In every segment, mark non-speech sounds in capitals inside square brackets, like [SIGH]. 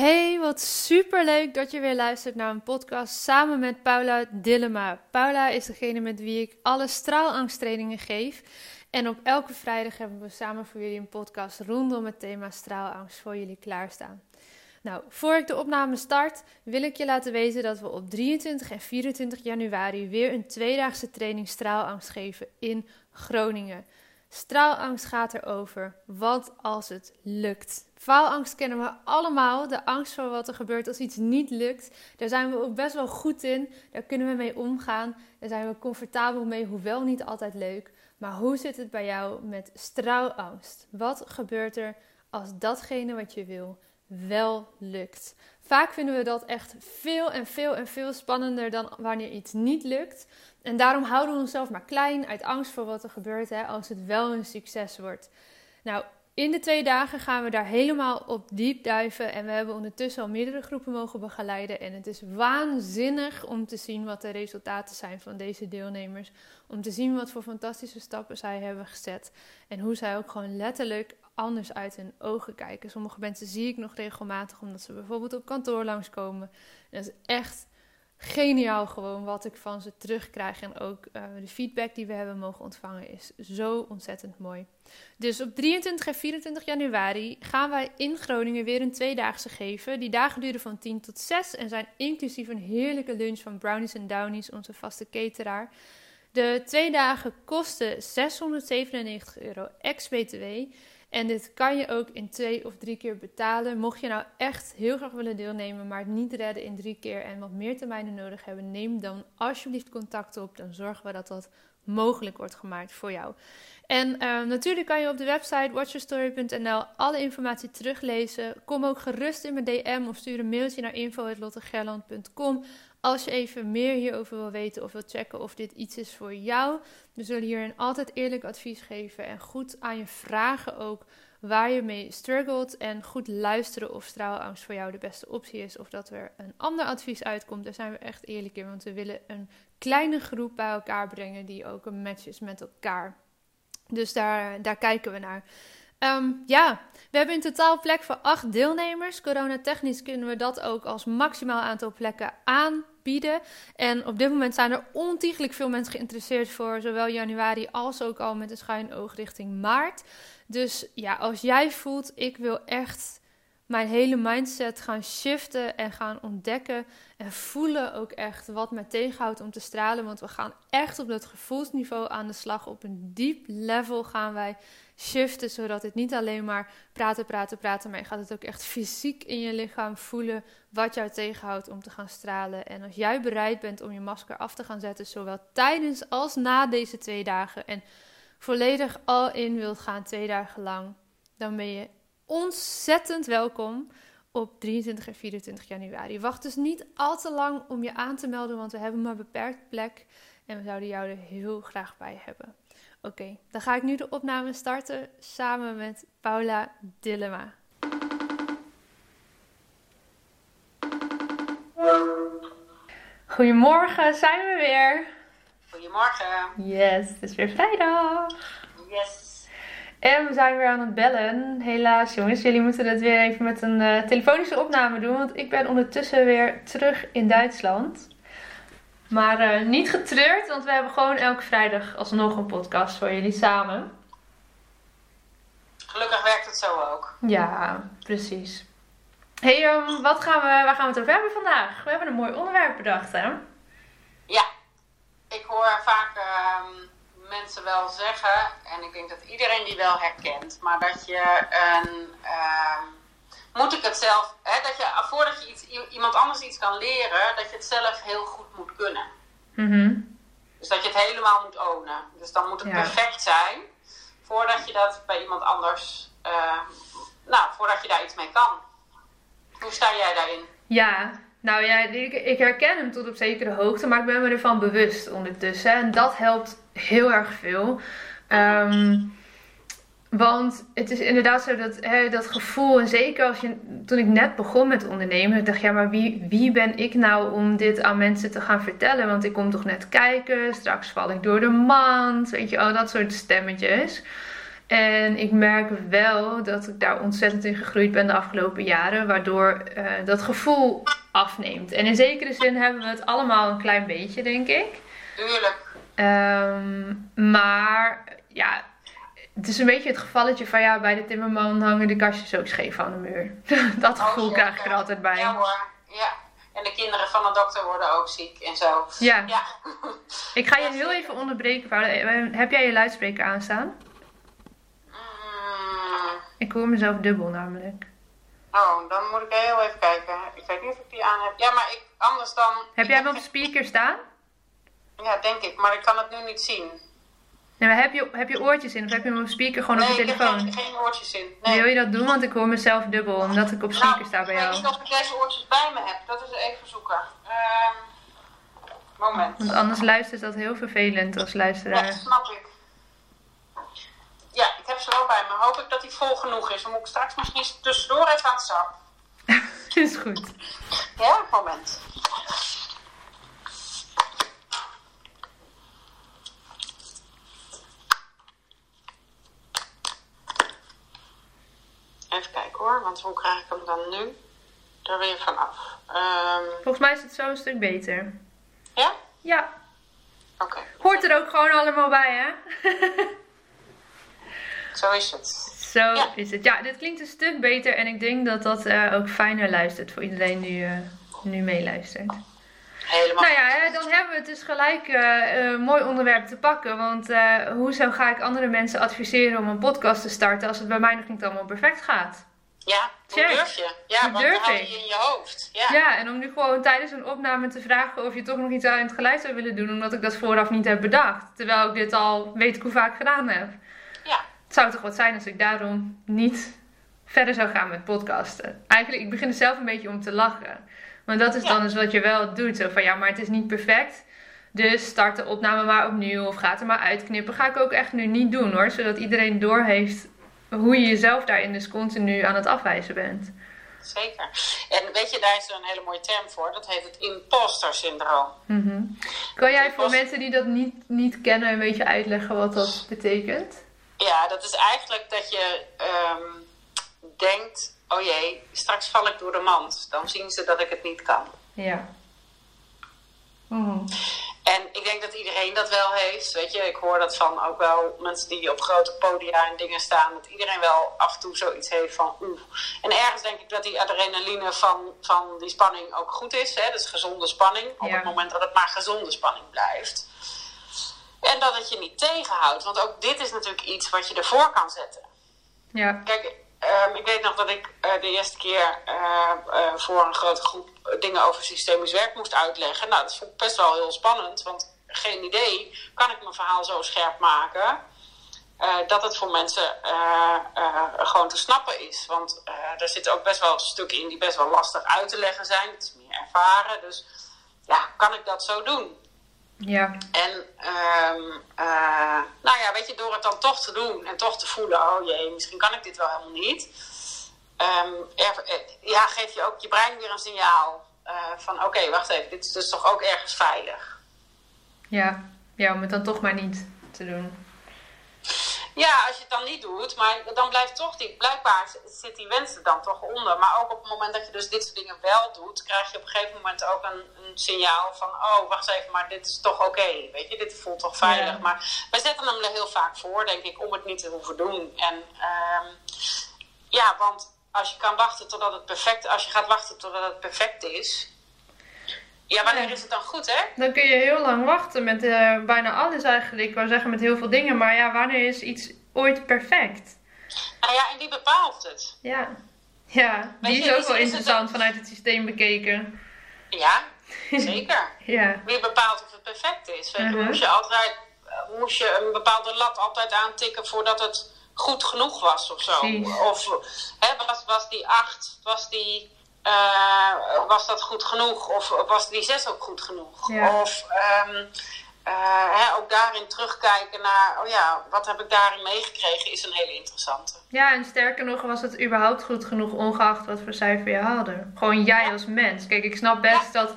Hey, wat super leuk dat je weer luistert naar een podcast samen met Paula Dillema. Paula is degene met wie ik alle straalangsttrainingen geef. En op elke vrijdag hebben we samen voor jullie een podcast rondom het thema straalangst voor jullie klaarstaan. Nou, voor ik de opname start, wil ik je laten weten dat we op 23 en 24 januari weer een tweedaagse training straalangst geven in Groningen. Straalangst gaat erover. Wat als het lukt? Faalangst kennen we allemaal. De angst voor wat er gebeurt als iets niet lukt. Daar zijn we ook best wel goed in. Daar kunnen we mee omgaan. Daar zijn we comfortabel mee, hoewel niet altijd leuk. Maar hoe zit het bij jou met straalangst? Wat gebeurt er als datgene wat je wil wel lukt? Vaak vinden we dat echt veel en veel en veel spannender dan wanneer iets niet lukt. En daarom houden we onszelf maar klein uit angst voor wat er gebeurt hè, als het wel een succes wordt. Nou, in de twee dagen gaan we daar helemaal op diep duiven. En we hebben ondertussen al meerdere groepen mogen begeleiden. En het is waanzinnig om te zien wat de resultaten zijn van deze deelnemers. Om te zien wat voor fantastische stappen zij hebben gezet. En hoe zij ook gewoon letterlijk anders uit hun ogen kijken. Sommige mensen zie ik nog regelmatig omdat ze bijvoorbeeld op kantoor langskomen. En dat is echt geniaal gewoon wat ik van ze terugkrijg. En ook uh, de feedback die we hebben mogen ontvangen is zo ontzettend mooi. Dus op 23 en 24 januari gaan wij in Groningen weer een tweedaagse geven. Die dagen duren van 10 tot 6 en zijn inclusief een heerlijke lunch van Brownies en Downies, onze vaste cateraar. De twee dagen kosten 697 euro ex-BTW. En dit kan je ook in twee of drie keer betalen. Mocht je nou echt heel graag willen deelnemen, maar het niet redden in drie keer en wat meer termijnen nodig hebben, neem dan alsjeblieft contact op. Dan zorgen we dat dat mogelijk wordt gemaakt voor jou. En uh, natuurlijk kan je op de website watchyourstory.nl alle informatie teruglezen. Kom ook gerust in mijn DM of stuur een mailtje naar info.lottegerland.com als je even meer hierover wil weten of wil checken of dit iets is voor jou. We zullen hierin altijd eerlijk advies geven en goed aan je vragen ook waar je mee struggelt. En goed luisteren of straalangst voor jou de beste optie is. Of dat er een ander advies uitkomt. Daar zijn we echt eerlijk in. Want we willen een kleine groep bij elkaar brengen die ook een match is met elkaar. Dus daar, daar kijken we naar. Ehm, ja, we hebben in totaal plek voor acht deelnemers. Corona-technisch kunnen we dat ook als maximaal aantal plekken aanbieden. En op dit moment zijn er ontiegelijk veel mensen geïnteresseerd voor zowel januari als ook al met een schuin oog richting maart. Dus ja, als jij voelt, ik wil echt mijn hele mindset gaan shiften en gaan ontdekken en voelen ook echt wat mij tegenhoudt om te stralen. Want we gaan echt op dat gevoelsniveau aan de slag. Op een diep level gaan wij shiften, zodat het niet alleen maar praten, praten, praten, maar je gaat het ook echt fysiek in je lichaam voelen wat jou tegenhoudt om te gaan stralen. En als jij bereid bent om je masker af te gaan zetten, zowel tijdens als na deze twee dagen en volledig al in wilt gaan twee dagen lang, dan ben je ontzettend welkom op 23 en 24 januari. Wacht dus niet al te lang om je aan te melden, want we hebben maar beperkt plek en we zouden jou er heel graag bij hebben. Oké, dan ga ik nu de opname starten samen met Paula Dillema. Goedemorgen, zijn we weer. Goedemorgen. Yes, het is weer vrijdag. Yes. En we zijn weer aan het bellen. Helaas, jongens, jullie moeten het weer even met een uh, telefonische opname doen. Want ik ben ondertussen weer terug in Duitsland. Maar uh, niet getreurd, want we hebben gewoon elke vrijdag alsnog een podcast voor jullie samen. Gelukkig werkt het zo ook. Ja, precies. hey, um, wat gaan we, waar gaan we het over hebben vandaag? We hebben een mooi onderwerp bedacht, hè? Ja, ik hoor vaak. Uh, mensen wel zeggen, en ik denk dat iedereen die wel herkent, maar dat je een. ehm, moet ik het zelf. Hè, dat je voordat je iets, iemand anders iets kan leren, dat je het zelf heel goed moet kunnen. Mhm. Dus dat je het helemaal moet ownen. Dus dan moet het Ja. perfect zijn voordat je dat bij iemand anders. eh, nou, voordat je daar iets mee kan. Hoe sta jij daarin? Ja, nou ja, ik, ik herken hem tot op zekere hoogte, maar ik ben me ervan bewust ondertussen. En dat helpt heel erg veel. Ehm, want het is inderdaad zo dat hè, dat gevoel, en zeker als je, toen ik net begon met ondernemen, ik dacht ja, maar wie, wie ben ik nou om dit aan mensen te gaan vertellen? Want ik kom toch net kijken, straks val ik door de mand, weet je, al dat soort stemmetjes. En ik merk wel dat ik daar ontzettend in gegroeid ben de afgelopen jaren, waardoor eh, dat gevoel afneemt. En in zekere zin hebben we het allemaal een klein beetje, denk ik. Tuurlijk. Ehm, maar ja, het is een beetje het gevalletje van ja, bij de timmerman hangen de kastjes ook scheef aan de muur. [LAUGHS] dat Oh, gevoel zeker. krijg ik er altijd bij. Ja hoor, ja. En de kinderen van de dokter worden ook ziek en zo. Ja, Ja. ik ga je heel even onderbreken, Paula. Heb jij je luidspreker aanstaan? Mm, Ik hoor mezelf dubbel namelijk. oh, dan moet ik heel even kijken. Ik weet niet of ik die aan heb. Ja, maar ik, anders dan... Heb jij hem op speaker staan? Ja, denk ik. Maar ik kan het nu niet zien. Nee, maar heb je, heb je oortjes in of heb je hem op speaker gewoon nee, op je ik heb telefoon? geen, oortjes in. Nee. Wil je dat doen? Want ik hoor mezelf dubbel omdat ik op speaker sta bij Ik jou. weet niet of ik deze oortjes bij me heb. Dat is even zoeken. Ehm, moment. Want anders luistert dat heel vervelend als Ja, luisteraar. snap ik. Ja, ik heb ze wel bij me. Hoop ik dat die vol genoeg is. Dan moet ik straks misschien tussendoor even aan het [LAUGHS] sap. is goed. Ja, moment. Even kijken hoor, want hoe krijg ik hem dan nu er weer vanaf? Ehm Volgens mij is het zo een stuk beter. ja? Ja, Oké, hoort er ook gewoon allemaal bij, hè? [LAUGHS] zo is het. Zo Ja. is het. Ja, dit klinkt een stuk beter en ik denk dat dat eh, ook fijner luistert voor iedereen die eh, nu meeluistert. Helemaal. Nou ja, hè, dan hebben we het dus gelijk eh, een mooi onderwerp te pakken. Want eh, hoezo ga ik andere mensen adviseren om een podcast te starten als het bij mij nog niet allemaal perfect gaat? Ja, hoe Check. durf je? Ja, Hoe want durf dan hou je in je hoofd. Ja. Ja, en om nu gewoon tijdens een opname te vragen of je toch nog iets aan het geluid zou willen doen, omdat ik dat vooraf niet heb bedacht. Terwijl ik dit al weet ik hoe vaak gedaan heb. ja. Het zou toch wat zijn als ik daarom niet verder zou gaan met podcasten. Eigenlijk, ik begin er zelf een beetje om te lachen. Want dat is Ja. dan dus wat je wel doet. Zo van, ja, maar het is niet perfect. Dus start de opname maar opnieuw of ga het er maar uitknippen. Ga ik ook echt nu niet doen hoor. Zodat iedereen doorheeft hoe je jezelf daarin dus continu aan het afwijzen bent. Zeker. En weet je, daar is er een hele mooie term voor. Dat heet het imposter syndroom. Mhm. Kan jij voor mensen die dat niet, niet kennen een beetje uitleggen wat dat betekent? Ja, dat is eigenlijk dat je ehm, denkt: oh jee, straks val ik door de mand. Dan zien ze dat ik het niet kan. Ja. Mhm. En ik denk dat iedereen dat wel heeft. Weet je, ik hoor dat van ook wel mensen die op grote podia en dingen staan. Dat iedereen wel af en toe zoiets heeft van oeh. En ergens denk ik dat die adrenaline van, van die spanning ook goed is. Hè? Dat is gezonde spanning. Op Ja. het moment dat het maar gezonde spanning blijft. En dat het je niet tegenhoudt. Want ook dit is natuurlijk iets wat je ervoor kan zetten. Ja. Kijk, ehm, ik weet nog dat ik eh, de eerste keer eh, eh, voor een grote groep dingen over systemisch werk moest uitleggen. Nou, dat vond ik best wel heel spannend, want geen idee kan ik mijn verhaal zo scherp maken. dat het voor mensen gewoon te snappen is. Want er zitten ook best wel stukken in die best wel lastig uit te leggen zijn. Het is meer ervaren. Dus ja, kan ik dat zo doen? Ja. En ehm, eh, nou ja, weet je, door het dan toch te doen en toch te voelen, oh jee, misschien kan ik dit wel helemaal niet. Ehm, er- eh, ja, geef je ook je brein weer een signaal eh, van oké, wacht even, dit is dus toch ook ergens veilig. Ja. Ja, om het dan toch maar niet te doen. Ja, als je het dan niet doet, maar dan blijft toch die, blijkbaar zit die wens er dan toch onder. Maar ook op het moment dat je dus dit soort dingen wel doet, krijg je op een gegeven moment ook een, een signaal van, oh, wacht even, maar dit is toch oké, weet je, dit voelt toch veilig. Ja. Maar wij zetten hem er heel vaak voor, denk ik, om het niet te hoeven doen. En ehm, ja, want als je kan wachten totdat het perfect, als je gaat wachten totdat het perfect is, Ja, wanneer is het dan goed, hè? Dan kun je heel lang wachten met uh, bijna alles eigenlijk. Ik wou zeggen met heel veel dingen, maar ja, wanneer is iets ooit perfect? Nou ja, en wie bepaalt het? Ja, ja die is ook wel interessant vanuit het systeem bekeken. Ja, [LAUGHS] zeker. ja. Wie bepaalt of het perfect is? Uh -huh. Moest je altijd moest je een bepaalde lat altijd aantikken voordat het goed genoeg was of zo? Of hè, was, was die acht, was die uh, was dat goed genoeg? Of was die zes ook goed genoeg? Ja. Of um, uh, hè, ook daarin terugkijken naar, oh ja, wat heb ik daarin meegekregen, is een hele interessante. Ja, en sterker nog, was het überhaupt goed genoeg, ongeacht wat voor cijfer je haalde? Gewoon jij ja. als mens. Kijk, ik snap best ja. dat,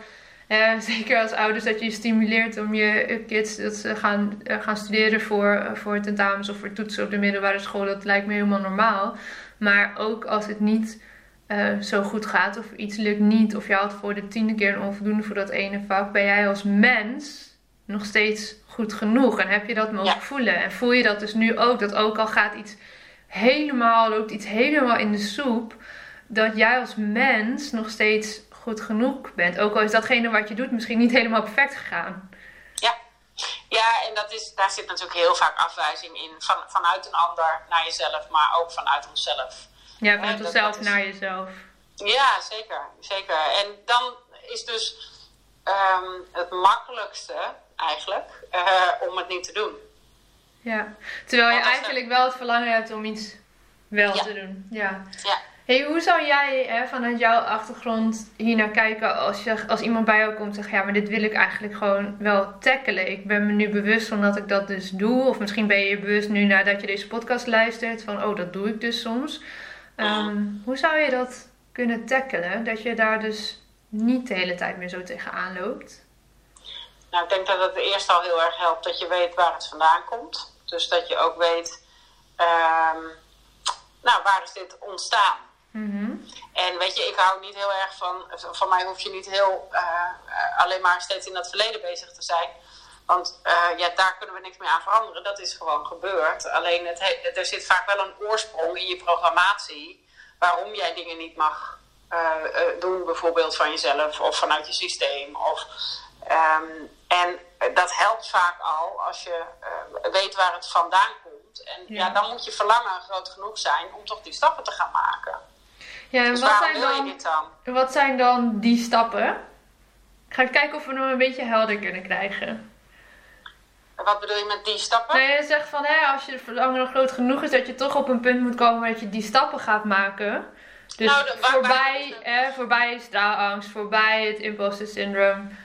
uh, [LAUGHS] zeker als ouders, dat je stimuleert om je kids dat ze gaan, gaan studeren voor, voor tentamens of voor toetsen op de middelbare school. Dat lijkt me helemaal normaal. Maar ook als het niet uh, zo goed gaat of iets lukt niet of je had voor de tiende keer een onvoldoende voor dat ene vak, ben jij als mens nog steeds goed genoeg? En heb je dat mogen Ja. voelen? En voel je dat dus nu ook dat ook al gaat iets helemaal loopt iets helemaal in de soep dat jij als mens nog steeds goed genoeg bent? Ook al is datgene wat je doet misschien niet helemaal perfect gegaan. Ja, ja en dat is, daar zit natuurlijk heel vaak afwijzing in. Van, vanuit een ander naar jezelf, maar ook vanuit onszelf. Ja vanuit dat- jezelf is- naar jezelf Ja, zeker. zeker. En dan is dus ehm, het makkelijkste eigenlijk eh, om het niet te doen. ja terwijl je eigenlijk wel het verlangen hebt om iets wel Ja. te doen ja Ja. Hey, hoe zou jij hè, vanuit jouw achtergrond hier naar kijken als, je, als iemand bij jou komt en zegt: Ja, maar dit wil ik eigenlijk gewoon wel tackelen. Ik ben me nu bewust van dat ik dat dus doe. Of misschien ben je je bewust nu nadat je deze podcast luistert van: Oh, dat doe ik dus soms. Ehm, hoe zou je dat kunnen tackelen? Dat je daar dus niet de hele tijd meer zo tegenaan loopt. Nou, ik denk dat het eerst al heel erg helpt dat je weet waar het vandaan komt. Dus dat je ook weet, ehm, nou, waar is dit ontstaan? Mhm. En weet je, ik hou niet heel erg van, van mij hoef je niet heel eh, eh, alleen maar steeds in dat verleden bezig te zijn. Want eh, ja, daar kunnen we niks meer aan veranderen. Dat is gewoon gebeurd. Alleen het he- er zit vaak wel een oorsprong in je programmatie waarom jij dingen niet mag eh, eh, doen, bijvoorbeeld van jezelf of vanuit je systeem. Of, ehm, en dat helpt vaak al als je weet waar het vandaan komt. En Ja. ja. dan moet je verlangen groot genoeg zijn om toch die stappen te gaan maken. Ja, en Dus wat waarom zijn, wil je dan, dit dan? wat zijn dan die stappen? Ik ga kijken of we hem een beetje helder kunnen krijgen. Wat bedoel je met die stappen? Nee, je zegt van hè, als je verlangen nog groot genoeg is, dat je toch op een punt moet komen dat je die stappen gaat maken. Dus Nou, de- waar- voorbij, waar- hè, voorbij straalangst, voorbij het imposter syndroom.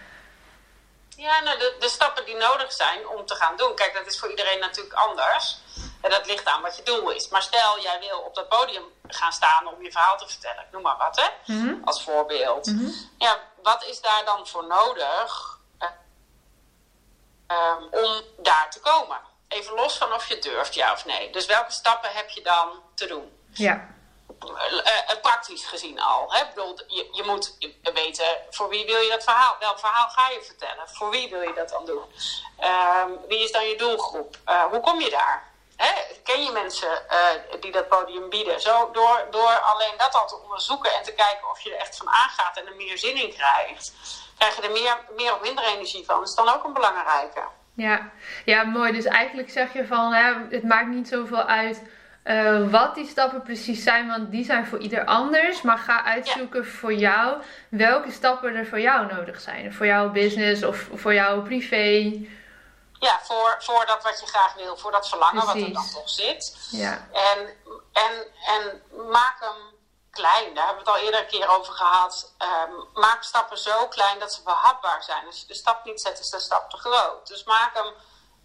Ja, nou, de, de stappen die nodig zijn om te gaan doen. Kijk, dat is voor iedereen natuurlijk anders. En dat ligt aan wat je doel is. Maar stel, jij wil op dat podium gaan staan om je verhaal te vertellen. Ik Noem maar wat, hè? Mhm. Als voorbeeld. Mhm. Ja, wat is daar dan voor nodig eh, ehm, om daar te komen? Even los van of je durft, ja of nee. Dus welke stappen heb je dan te doen? Ja. Eh, eh, praktisch gezien al. Hè? Ik bedoel, je, je moet weten voor wie wil je dat verhaal, welk verhaal ga je vertellen? Voor wie wil je dat dan doen? Ehm, wie is dan je doelgroep? Eh, hoe kom je daar? Hè? Ken je mensen die dat podium bieden? Zo, door, door alleen dat al te onderzoeken en te kijken of je er echt van aangaat en er meer zin in krijgt, krijg je er meer, meer of minder energie van. Dat is dan ook een belangrijke. Ja. ja, mooi. Dus eigenlijk zeg je van hè, het maakt niet zoveel uit eh, wat die stappen precies zijn, want die zijn voor ieder anders. Maar ga uitzoeken voor jou welke stappen er voor jou nodig zijn. Voor jouw business of voor jouw privé. Ja, voor, voor dat wat je graag wil, voor dat verlangen wat er dan toch zit. Ja. En, en, en maak hem klein. Daar hebben we het al eerder een keer over gehad. Ehm, maak stappen zo klein dat ze behapbaar zijn. Als je de stap niet zet, is de stap te groot. Dus maak hem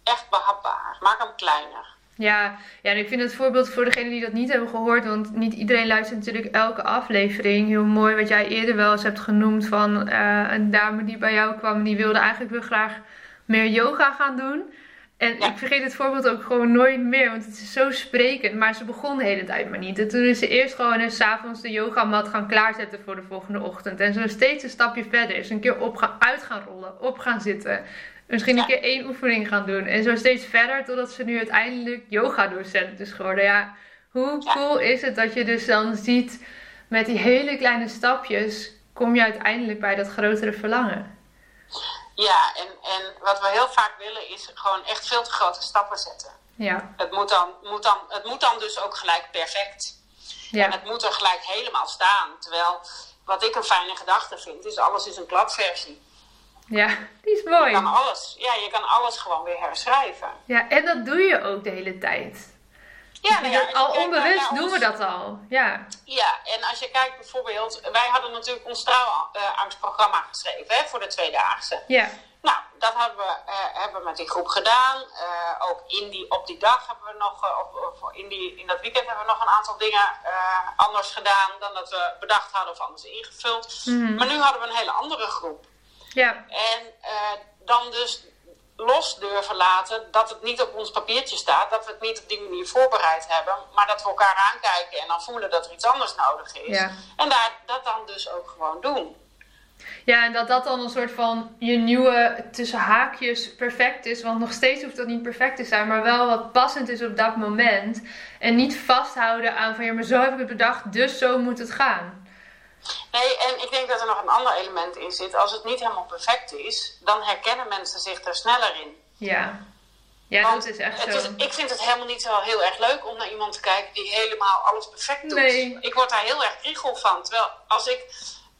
echt behapbaar. Maak hem kleiner. Ja, ja, en ik vind het voorbeeld voor degenen die dat niet hebben gehoord, want niet iedereen luistert natuurlijk elke aflevering. Heel mooi wat jij eerder wel eens hebt genoemd van eh, een dame die bij jou kwam die wilde eigenlijk wel graag meer yoga gaan doen. En Ja. ik vergeet het voorbeeld ook gewoon nooit meer, want het is zo sprekend. Maar ze begon de hele tijd maar niet. En toen is ze eerst gewoon eens 's avonds de yogamat gaan klaarzetten voor de volgende ochtend. En zo steeds een stapje verder. Is een keer op gaan, uit gaan rollen, op gaan zitten. Misschien een keer één oefening gaan doen. En zo steeds verder totdat ze nu uiteindelijk yoga docent is geworden. Ja, hoe Ja. cool is het dat je dus dan ziet met die hele kleine stapjes kom je uiteindelijk bij dat grotere verlangen. Ja, en, en wat we heel vaak willen is gewoon echt veel te grote stappen zetten. Ja. Het moet dan, moet dan, het moet dan dus ook gelijk perfect. Ja. En het moet er gelijk helemaal staan. Terwijl wat ik een fijne gedachte vind, is alles is een kladversie. Ja, die is Je mooi. kan alles, ja, je kan alles gewoon weer herschrijven. Ja, en dat doe je ook de hele tijd. Ja, nou ja, al naar- onbewust naar doen we dat al. Ja. Ja, en als je kijkt bijvoorbeeld, wij hadden natuurlijk ons trouwangstprogramma geschreven hè, voor de tweedaagse. Ja. Nou, dat hebben we, eh, hebben we met die groep gedaan. Eh, ook in die, op die dag hebben we nog, eh, in, die, in dat weekend hebben we nog een aantal dingen anders gedaan dan dat we bedacht hadden of anders ingevuld. Mhm. Maar nu hadden we een hele andere groep. Ja. En dan dus los durven laten dat het niet op ons papiertje staat, dat we het niet op die manier voorbereid hebben, maar dat we elkaar aankijken en dan voelen dat er iets anders nodig is. Ja. En daar, dat dan dus ook gewoon doen. Ja, en dat dat dan een soort van je nieuwe tussen haakjes perfect is. Want nog steeds hoeft dat niet perfect te zijn, maar wel wat passend is op dat moment. En niet vasthouden aan van ja, maar zo heb ik het bedacht, dus zo moet het gaan. Nee, en ik denk dat er nog een ander element in zit. Als het niet helemaal perfect is, dan herkennen mensen zich er sneller in. Ja. Ja, Want dat is echt zo. is, ik vind het helemaal niet zo heel erg leuk om naar iemand te kijken die helemaal alles perfect doet. Nee. Ik word daar heel erg kriegel van. Terwijl als ik,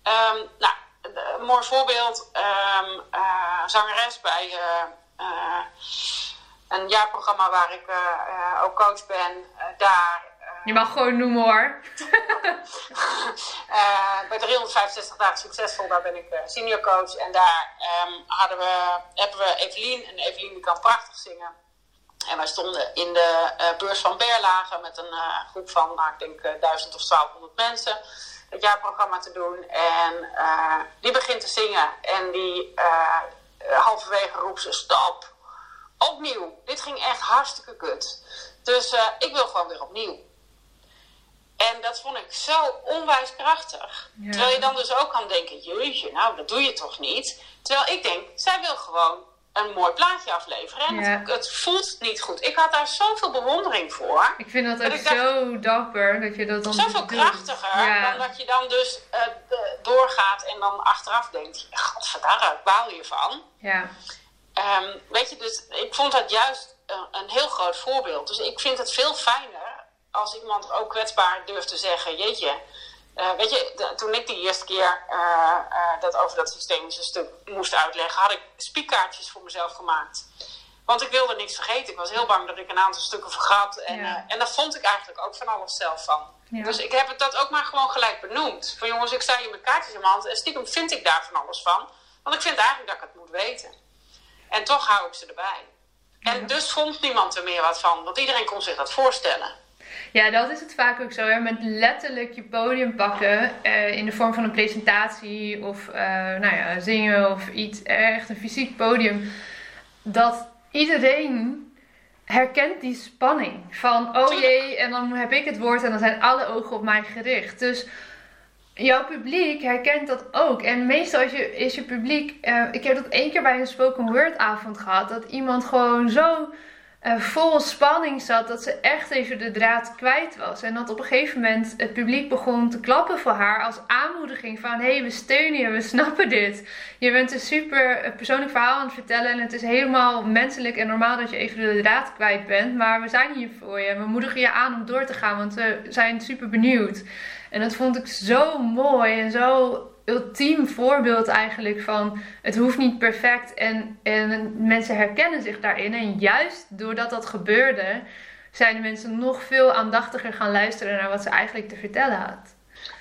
ehm, nou, een mooi voorbeeld, ehm, eh, zangeres bij eh, eh, een jaarprogramma waar ik ook coach ben, daar. Je mag gewoon noemen hoor. [LAUGHS] Eh, bij 365 dagen succesvol, daar ben ik eh, senior coach. En daar ehm, hadden we, hebben we Evelien. En Evelien die kan prachtig zingen. En wij stonden in de eh, beurs van Berlage met een groep van, nou, ik denk, eh, 1000 of 1200 mensen. Het jaarprogramma te doen. En die begint te zingen. En die halverwege roept ze: Stop! Opnieuw. Dit ging echt hartstikke kut. Dus ik wil gewoon weer opnieuw. En dat vond ik zo onwijs krachtig. Ja. Terwijl je dan dus ook kan denken, jeetje, nou dat doe je toch niet. Terwijl ik denk, zij wil gewoon een mooi plaatje afleveren. En Ja. het, het voelt niet goed. Ik had daar zoveel bewondering voor. Ik vind dat Dat ook dacht- zo dapper dat je dat dan Zoveel krachtiger Ja. dan dat je dan dus eh, doorgaat en dan achteraf denkt, godverdarre, ik baal hiervan. Ja. Ehm, weet je, dus ik vond dat juist een, een heel groot voorbeeld. Dus ik vind het veel fijner als iemand ook kwetsbaar durft te zeggen: Jeetje, eh, weet je, de- toen ik die eerste keer eh, eh, dat over dat systemische stuk moest uitleggen, had ik spiekkaartjes voor mezelf gemaakt. Want ik wilde niks vergeten. Ik was heel bang dat ik een aantal stukken vergat. En, Ja. en daar vond ik eigenlijk ook van alles zelf van. Ja. Dus ik heb het dat ook maar gewoon gelijk benoemd. Van jongens, ik sta hier met kaartjes in mijn hand en stiekem vind ik daar van alles van. Want ik vind eigenlijk dat ik het moet weten. En toch hou ik ze erbij. En dus vond niemand er meer wat van, want iedereen kon zich dat voorstellen. Ja, dat is het vaak ook zo. Hè? Met letterlijk je podium pakken eh, in de vorm van een presentatie of eh, nou ja, zingen of iets. Echt een fysiek podium. Dat iedereen herkent die spanning. Van oh jee, en dan heb ik het woord en dan zijn alle ogen op mij gericht. Dus jouw publiek herkent dat ook. En meestal is je, is je publiek. eh, ik heb dat één keer bij een spoken word avond gehad. Dat iemand gewoon zo eh, vol spanning zat dat ze echt even de draad kwijt was. En dat op een gegeven moment het publiek begon te klappen voor haar als aanmoediging van hé, hey, we steunen je, we snappen dit. Je bent een super eh, persoonlijk verhaal aan het vertellen en het is helemaal menselijk en normaal dat je even de draad kwijt bent. Maar we zijn hier voor je. We moedigen je aan om door te gaan, want we zijn super benieuwd. En dat vond ik zo mooi en zo ultiem voorbeeld eigenlijk van het hoeft niet perfect en, en mensen herkennen zich daarin. En juist doordat dat gebeurde, zijn de mensen nog veel aandachtiger gaan luisteren naar wat ze eigenlijk te vertellen had.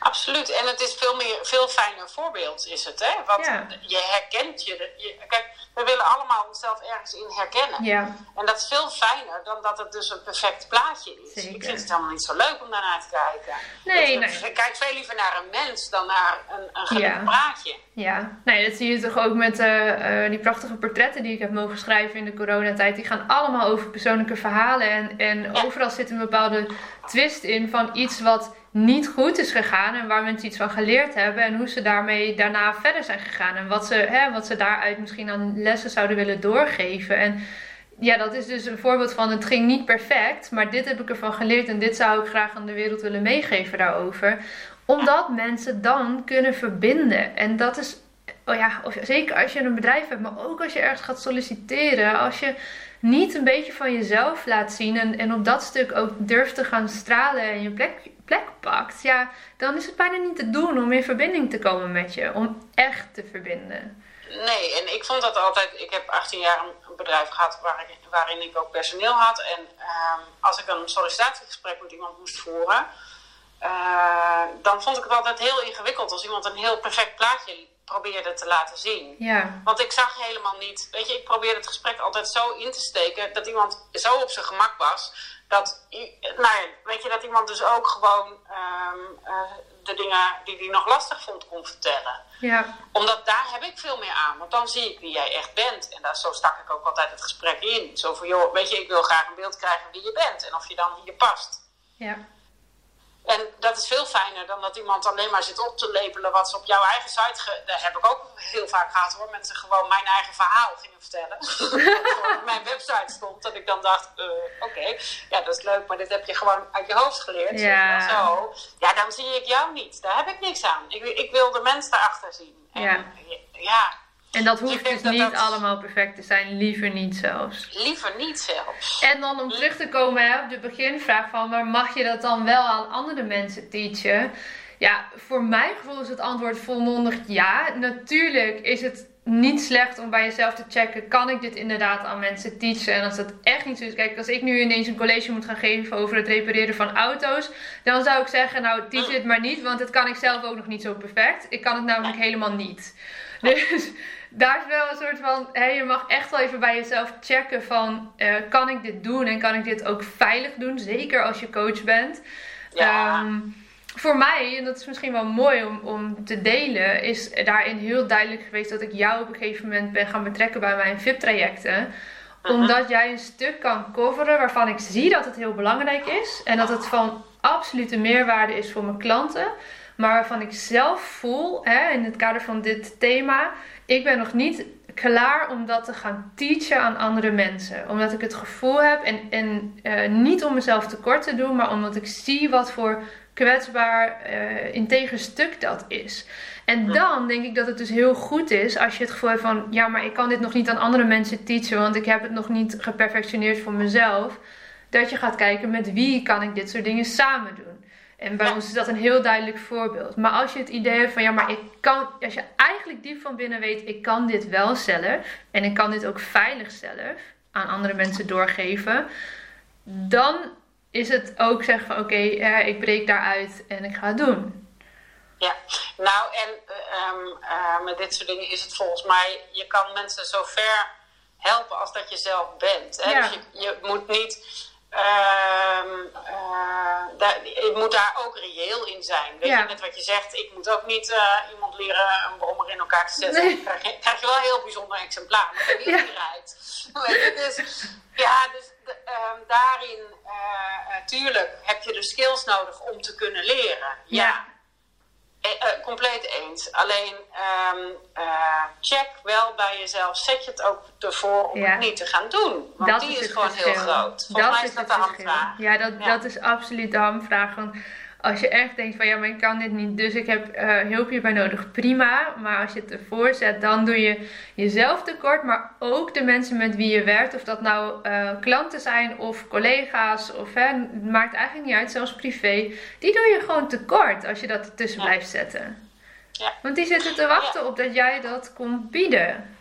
Absoluut. En het is veel, meer, veel fijner voorbeeld, is het. Hè? Want Ja. je herkent je, je. Kijk, we willen allemaal onszelf ergens in herkennen. Ja, En dat is veel fijner dan dat het dus een perfect plaatje is. Zeker. Ik vind het helemaal niet zo leuk om daarnaar te kijken. Nee, ik, nee. ik kijk veel liever naar een mens dan naar een, een gelukkig Ja. praatje. ja. Nee, dat zie je toch ook met eh, die prachtige portretten die ik heb mogen schrijven in de coronatijd. Die gaan allemaal over persoonlijke verhalen. En, en overal zit een bepaalde twist in van iets wat niet goed is gegaan. En waar mensen iets van geleerd hebben. En hoe ze daarmee daarna verder zijn gegaan. En wat ze, hè, wat ze daaruit misschien aan lessen zouden willen doorgeven. En ja, dat is dus een voorbeeld van het ging niet perfect. Maar dit heb ik ervan geleerd. En dit zou ik graag aan de wereld willen meegeven daarover. Omdat mensen dan kunnen verbinden. En dat is oh ja, of zeker als je een bedrijf hebt, maar ook als je ergens gaat solliciteren, als je niet een beetje van jezelf laat zien en, en op dat stuk ook durft te gaan stralen en je plek, plek pakt, ja, dan is het bijna niet te doen om in verbinding te komen met je, om echt te verbinden. Nee, en ik vond dat altijd. Ik heb 18 jaar een bedrijf gehad waarin, waarin ik ook personeel had. En ehm, als ik een sollicitatiegesprek met iemand moest voeren, uh, dan vond ik het altijd heel ingewikkeld als iemand een heel perfect plaatje probeerde te laten zien. Ja. Want ik zag helemaal niet, weet je, ik probeerde het gesprek altijd zo in te steken dat iemand zo op zijn gemak was. Dat, nou ja, weet je, dat iemand dus ook gewoon um, uh, de dingen die hij nog lastig vond kon vertellen. Ja. Omdat daar heb ik veel meer aan, want dan zie ik wie jij echt bent. En daar, zo stak ik ook altijd het gesprek in. Zo van, joh, weet je, ik wil graag een beeld krijgen wie je bent en of je dan hier past. Ja. En dat is veel fijner dan dat iemand alleen maar zit op te lepelen wat ze op jouw eigen site. Ge dat heb ik ook heel vaak gehad hoor. Mensen gewoon mijn eigen verhaal gingen vertellen. [LAUGHS] wat op mijn website stond. Dat ik dan dacht: uh, oké, ja, dat is leuk, maar dit heb je gewoon uit je hoofd geleerd. Ja. Zo. Ja, dan zie ik jou niet. Daar heb ik niks aan. Ik, ik wil de mens daarachter zien. En, Ja. ja. En dat hoeft dus dat niet dat- allemaal perfect te zijn, liever niet zelfs. Liever niet zelfs. En dan om terug te komen hè, op de beginvraag van, maar mag je dat dan wel aan andere mensen teachen? Ja, voor mijn gevoel is het antwoord volmondig ja. Natuurlijk is het niet slecht om bij jezelf te checken, kan ik dit inderdaad aan mensen teachen? En als dat echt niet zo is, kijk, als ik nu ineens een college moet gaan geven over het repareren van auto's, dan zou ik zeggen, nou, teach het maar niet, want dat kan ik zelf ook nog niet zo perfect. Ik kan het namelijk helemaal niet. Dus daar is wel een soort van, hé, je mag echt wel even bij jezelf checken van, eh, kan ik dit doen en kan ik dit ook veilig doen? Zeker als je coach bent. Ja. Ehm, voor mij, en dat is misschien wel mooi om, om te delen, is daarin heel duidelijk geweest dat ik jou op een gegeven moment ben gaan betrekken bij mijn VIP-trajecten. Omdat jij een stuk kan coveren waarvan ik zie dat het heel belangrijk is. En dat het van absolute meerwaarde is voor mijn klanten. Maar waarvan ik zelf voel, hè, in het kader van dit thema, ik ben nog niet klaar om dat te gaan teachen aan andere mensen. Omdat ik het gevoel heb, en, en eh, niet om mezelf tekort te doen, maar omdat ik zie wat voor kwetsbaar, eh integer stuk dat is. En dan denk ik dat het dus heel goed is als je het gevoel hebt van, ja, maar ik kan dit nog niet aan andere mensen teachen, want ik heb het nog niet geperfectioneerd voor mezelf. Dat je gaat kijken met wie kan ik dit soort dingen samen doen. En bij Ja. ons is dat een heel duidelijk voorbeeld. Maar als je het idee hebt van ja, maar ik kan, als je eigenlijk diep van binnen weet, ik kan dit wel zelf en ik kan dit ook veilig zelf aan andere mensen doorgeven, dan is het ook zeggen van oké, eh, ik breek daaruit en ik ga het doen. Ja, nou en eh, ehm, eh, met dit soort dingen is het volgens mij, je kan mensen zo ver helpen als dat je zelf bent. Hè? Ja. Dus je, je moet niet, daar, je moet daar ook reëel in zijn. Weet Ja. je, net wat je zegt, ik moet ook niet eh, iemand leren een brommer in elkaar te zetten. Nee. Dan krijg je, krijg je wel een heel bijzonder exemplaar, maar dat Ja. rijdt. Dus, ja, dus de- ehm, daarin, eh, eh, tuurlijk, heb je de skills nodig om te kunnen leren. Ja. ja. Eh, eh, compleet eens. Alleen ehm, eh, check wel bij jezelf. Zet je het ook ervoor om Ja. het niet te gaan doen. Want die is, gewoon verschil. heel groot. Volgens mij is dat de hamvraag. Ja, dat, Ja. dat is absoluut de hamvraag. Want als je echt denkt van ja, maar ik kan dit niet, dus ik heb eh, hulp hierbij nodig, prima. Maar als je het ervoor zet, dan doe je jezelf tekort, maar ook de mensen met wie je werkt. Of dat nou eh, klanten zijn of collega's, of hè, het maakt eigenlijk niet uit, zelfs privé. Die doe je gewoon tekort als je dat ertussen Ja. blijft zetten. Ja. Want die zitten te wachten op dat jij dat komt bieden.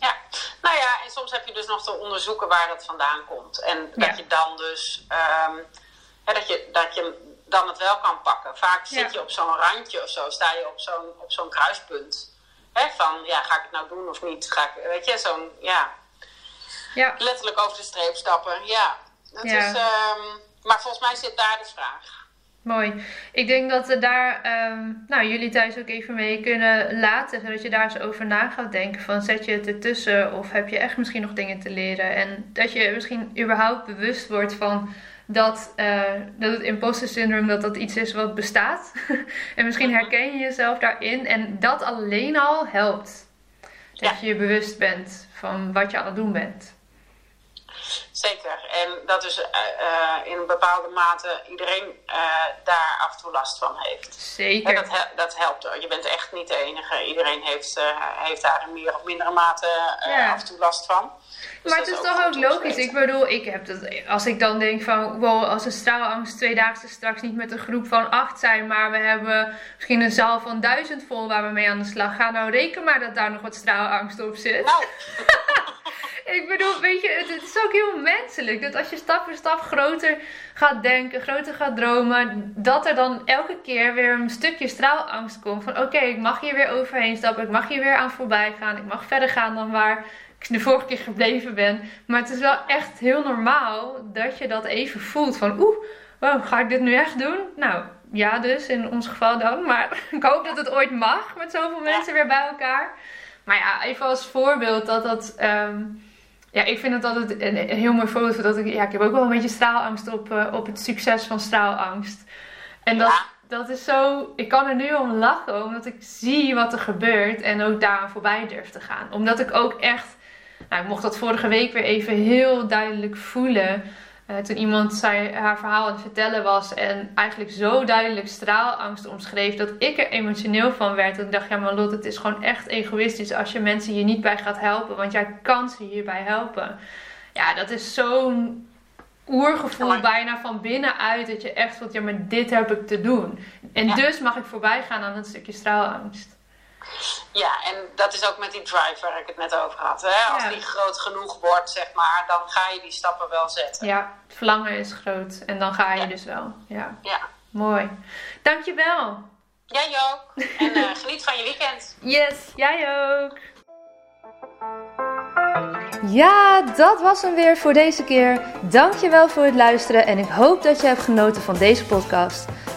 Ja, nou ja, en soms heb je dus nog te onderzoeken waar dat vandaan komt. En dat Ja. je dan dus, ehm, hè, dat, je, dat je dan het wel kan pakken. Vaak zit je op zo'n randje of zo, sta je op zo'n, op zo'n kruispunt. Hè, van, ja, ga ik het nou doen of niet? Ga ik, weet je, zo'n, ja, Ja, letterlijk over de streep stappen. Ja, dat Ja. is, ehm, maar volgens mij zit daar de vraag. Mooi. Ik denk dat we daar ehm, nou, jullie thuis ook even mee kunnen laten. Zodat je daar eens over na gaat denken. Van zet je het ertussen of heb je echt misschien nog dingen te leren. En dat je misschien überhaupt bewust wordt van dat, eh, dat het imposter syndroom dat dat iets is wat bestaat. [LAUGHS] en misschien herken je jezelf daarin. En dat alleen al helpt. Dat Ja. je je bewust bent van wat je aan het doen bent. Zeker. En dat is uh, in een bepaalde mate iedereen uh, daar af en toe last van heeft. Zeker. En dat, dat helpt. Je bent echt niet de enige. Iedereen heeft, heeft daar in meer of mindere mate ja. af en toe last van. Dus maar het is, is toch ook logisch. Ik bedoel, ik heb dat, als ik dan denk van, wow, als een straalangst tweedaagse straks niet met een groep van acht zijn, maar we hebben misschien een zaal van duizend vol waar we mee aan de slag gaan. Nou, reken maar dat daar nog wat straalangst op zit. Nou. [LAUGHS] ik bedoel, weet je, het, is ook heel menselijk. Dat als je stap voor stap groter gaat denken, groter gaat dromen, dat er dan elke keer weer een stukje straalangst komt. Van oké, ik mag hier weer overheen stappen, ik mag hier weer aan voorbij gaan, ik mag verder gaan dan waar ik de vorige keer gebleven ben. Maar het is wel echt heel normaal dat je dat even voelt. Van oeh, wow, ga ik dit nu echt doen? Nou, ja dus, in ons geval dan. Maar [LAUGHS] ik hoop dat het ooit mag met zoveel mensen weer bij elkaar. Maar ja, even als voorbeeld dat dat... Ehm, ja, ik vind het altijd een, een heel mooi voorbeeld. Dat ik, ja, ik heb ook wel een beetje straalangst op, uh, op het succes van straalangst. En dat, ja. dat is zo... Ik kan er nu om lachen, omdat ik zie wat er gebeurt. En ook daaraan voorbij durf te gaan. Omdat ik ook echt... Nou, ik mocht dat vorige week weer even heel duidelijk voelen. Uh, toen iemand zij, haar verhaal aan het vertellen was en eigenlijk zo duidelijk straalangst omschreef dat ik er emotioneel van werd. En ik dacht, ja maar Lot, het is gewoon echt egoïstisch als je mensen hier niet bij gaat helpen, want jij kan ze hierbij helpen. Ja, dat is zo'n oergevoel bijna van binnenuit dat je echt voelt, ja maar dit heb ik te doen. En ja. dus mag ik voorbij gaan aan een stukje straalangst. Ja, en dat is ook met die drive waar ik het net over had. Hè? Als ja. die groot genoeg wordt, zeg maar, dan ga je die stappen wel zetten. Ja, het verlangen is groot en dan ga je ja. dus wel. Ja. ja. Mooi. Dankjewel. Jij ook. En uh, [LAUGHS] geniet van je weekend. Yes, jij ook. Ja, dat was hem weer voor deze keer. Dankjewel voor het luisteren en ik hoop dat je hebt genoten van deze podcast.